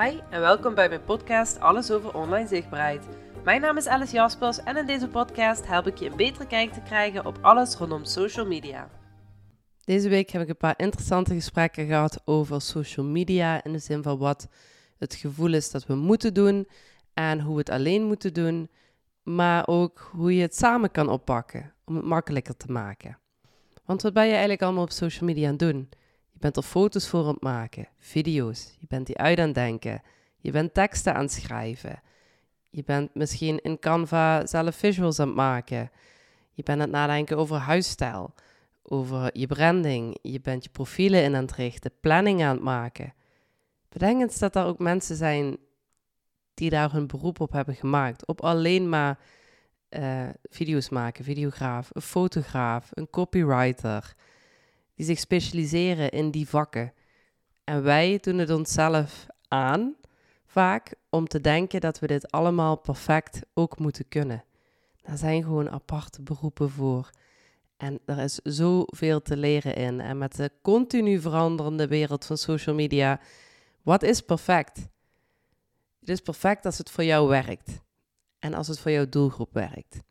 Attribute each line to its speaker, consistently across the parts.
Speaker 1: Hi en welkom bij mijn podcast Alles over online zichtbaarheid. Mijn naam is Alice Jaspers en in deze podcast help ik je een betere kijk te krijgen op alles rondom social media. Deze week heb ik een paar interessante gesprekken gehad over social media in de zin van wat het gevoel is dat we moeten doen en hoe we het alleen moeten doen, maar ook hoe je het samen kan oppakken om het makkelijker te maken. Want wat ben je eigenlijk allemaal op social media aan het doen? Je bent er foto's voor aan het maken, video's. Je bent die uit aan het denken. Je bent teksten aan het schrijven. Je bent misschien in Canva zelf visuals aan het maken. Je bent aan het nadenken over huisstijl, over je branding. Je bent je profielen in aan het richten, planning aan het maken. Bedenk eens dat er ook mensen zijn die daar hun beroep op hebben gemaakt. Op alleen maar uh, video's maken, videograaf, een fotograaf, een copywriter die zich specialiseren in die vakken. En wij doen het onszelf aan, vaak, om te denken dat we dit allemaal perfect ook moeten kunnen. Daar zijn gewoon aparte beroepen voor. En er is zoveel te leren in. En met de continu veranderende wereld van social media, wat is perfect? Het is perfect als het voor jou werkt. En als het voor jouw doelgroep werkt.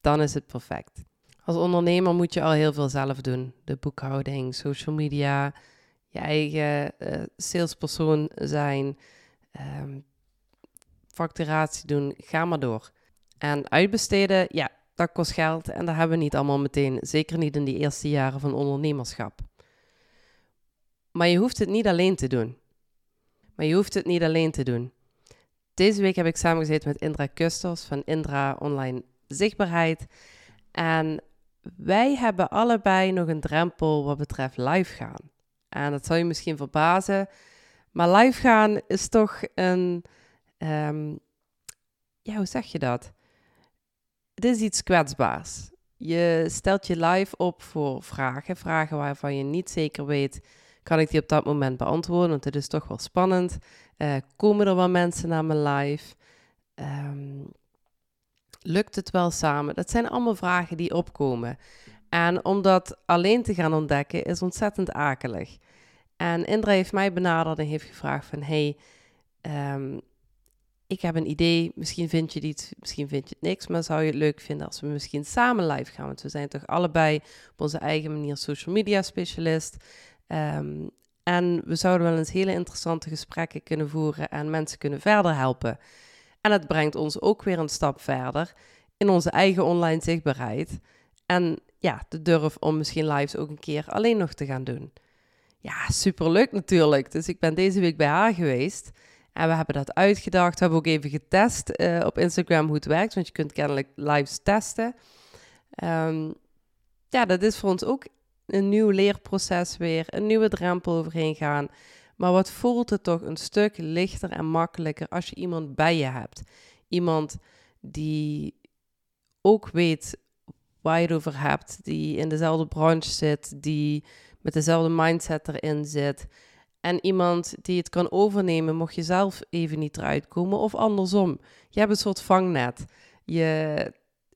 Speaker 1: Dan is het perfect. Als ondernemer moet je al heel veel zelf doen. De boekhouding, social media, je eigen uh, salespersoon zijn, um, facturatie doen, ga maar door. En uitbesteden, ja, dat kost geld en dat hebben we niet allemaal meteen. Zeker niet in die eerste jaren van ondernemerschap. Maar je hoeft het niet alleen te doen. Maar je hoeft het niet alleen te doen. Deze week heb ik samengezeten met Indra Kusters van Indra Online Zichtbaarheid. En wij hebben allebei nog een drempel wat betreft live gaan. En dat zal je misschien verbazen, maar live gaan is toch een. Ehm, ja, hoe zeg je dat? Het is iets kwetsbaars. Je stelt je live op voor vragen, vragen waarvan je niet zeker weet, kan ik die op dat moment beantwoorden? Want het is toch wel spannend. Uh, komen er wel mensen naar mijn live? Um, Lukt het wel samen? Dat zijn allemaal vragen die opkomen. En om dat alleen te gaan ontdekken is ontzettend akelig. En Indra heeft mij benaderd en heeft gevraagd van... hey, um, ik heb een idee, misschien vind je iets, misschien vind je het niks... maar zou je het leuk vinden als we misschien samen live gaan? Want we zijn toch allebei op onze eigen manier social media specialist... Um, en we zouden wel eens hele interessante gesprekken kunnen voeren en mensen kunnen verder helpen. En het brengt ons ook weer een stap verder in onze eigen online zichtbaarheid. En ja, de durf om misschien lives ook een keer alleen nog te gaan doen. Ja, superleuk natuurlijk. Dus ik ben deze week bij haar geweest. En we hebben dat uitgedacht. We hebben ook even getest uh, op Instagram hoe het werkt. Want je kunt kennelijk lives testen. Um, ja, dat is voor ons ook een nieuw leerproces weer. Een nieuwe drempel overheen gaan. Maar wat voelt het toch een stuk lichter en makkelijker als je iemand bij je hebt. Iemand die ook weet waar je het over hebt, die in dezelfde branche zit, die met dezelfde mindset erin zit. En iemand die het kan overnemen, mocht je zelf even niet eruit komen. Of andersom, je hebt een soort vangnet. Je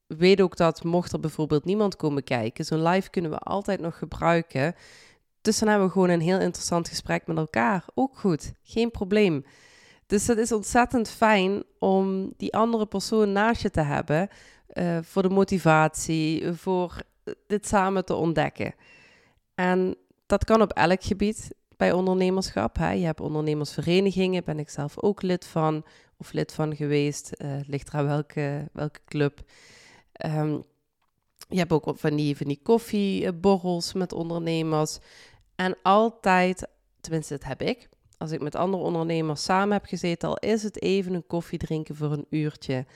Speaker 1: weet ook dat mocht er bijvoorbeeld niemand komen kijken, zo'n live kunnen we altijd nog gebruiken dan hebben we gewoon een heel interessant gesprek met elkaar. Ook goed, geen probleem. Dus het is ontzettend fijn om die andere persoon naast je te hebben uh, voor de motivatie, voor dit samen te ontdekken. En dat kan op elk gebied bij ondernemerschap. Hè. Je hebt ondernemersverenigingen, ben ik zelf ook lid van of lid van geweest. Uh, ligt er welke, welke club. Um, je hebt ook van die, van die koffieborrels met ondernemers. En altijd, tenminste dat heb ik, als ik met andere ondernemers samen heb gezeten, al is het even een koffie drinken voor een uurtje.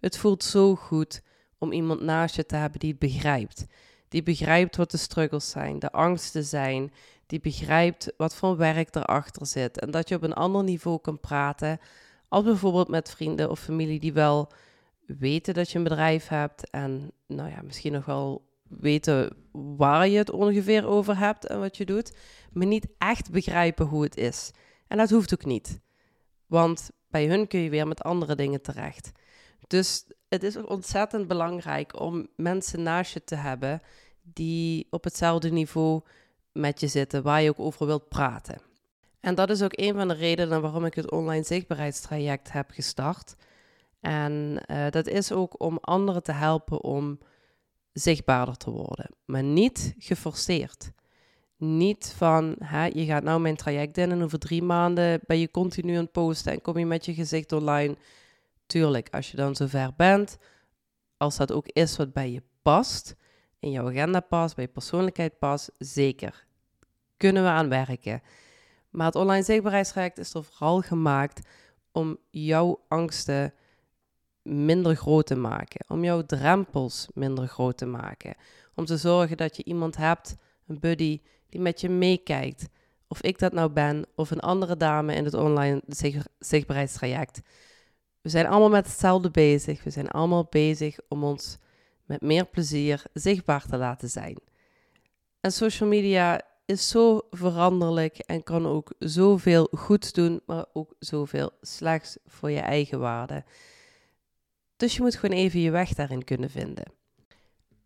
Speaker 1: Het voelt zo goed om iemand naast je te hebben die het begrijpt. Die begrijpt wat de struggles zijn, de angsten zijn. Die begrijpt wat voor werk erachter zit. En dat je op een ander niveau kan praten. Als bijvoorbeeld met vrienden of familie die wel weten dat je een bedrijf hebt. En nou ja, misschien nog wel weten waar je het ongeveer over hebt en wat je doet, maar niet echt begrijpen hoe het is. En dat hoeft ook niet, want bij hun kun je weer met andere dingen terecht. Dus het is ontzettend belangrijk om mensen naast je te hebben die op hetzelfde niveau met je zitten, waar je ook over wilt praten. En dat is ook een van de redenen waarom ik het online zichtbaarheidstraject heb gestart. En uh, dat is ook om anderen te helpen om zichtbaarder te worden, maar niet geforceerd. Niet van, hè, je gaat nou mijn traject in en over drie maanden ben je continu aan het posten en kom je met je gezicht online. Tuurlijk, als je dan zover bent, als dat ook is wat bij je past, in jouw agenda past, bij je persoonlijkheid past, zeker. Kunnen we aan werken. Maar het online zichtbaarheidstraject is er vooral gemaakt om jouw angsten minder groot te maken, om jouw drempels minder groot te maken, om te zorgen dat je iemand hebt, een buddy, die met je meekijkt. Of ik dat nou ben, of een andere dame in het online zichtbaarheidstraject. We zijn allemaal met hetzelfde bezig. We zijn allemaal bezig om ons met meer plezier zichtbaar te laten zijn. En social media is zo veranderlijk en kan ook zoveel goed doen, maar ook zoveel slechts voor je eigen waarde. Dus je moet gewoon even je weg daarin kunnen vinden.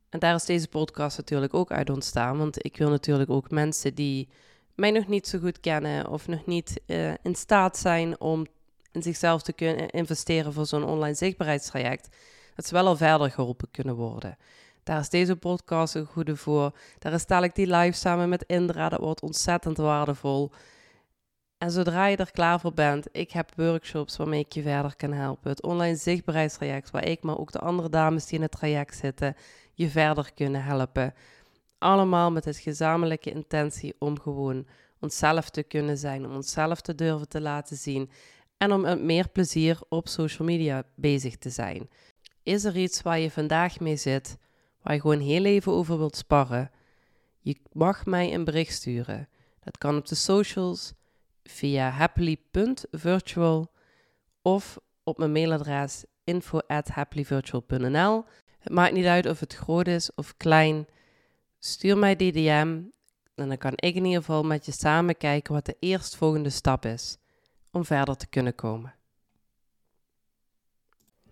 Speaker 1: En daar is deze podcast natuurlijk ook uit ontstaan, want ik wil natuurlijk ook mensen die mij nog niet zo goed kennen of nog niet uh, in staat zijn om in zichzelf te kunnen investeren voor zo'n online zichtbaarheidstraject, dat ze wel al verder geholpen kunnen worden. Daar is deze podcast een goede voor. Daar is ik die live samen met Indra. Dat wordt ontzettend waardevol. En zodra je er klaar voor bent, ik heb workshops waarmee ik je verder kan helpen. Het online zichtbaarheidstraject, waar ik, maar ook de andere dames die in het traject zitten, je verder kunnen helpen. Allemaal met het gezamenlijke intentie om gewoon onszelf te kunnen zijn, om onszelf te durven te laten zien en om met meer plezier op social media bezig te zijn. Is er iets waar je vandaag mee zit, waar je gewoon heel even over wilt sparren? Je mag mij een bericht sturen. Dat kan op de socials via happily.virtual of op mijn mailadres info@happyvirtual.nl. Het maakt niet uit of het groot is of klein. Stuur mij die DM en dan kan ik in ieder geval met je samen kijken wat de eerstvolgende stap is om verder te kunnen komen.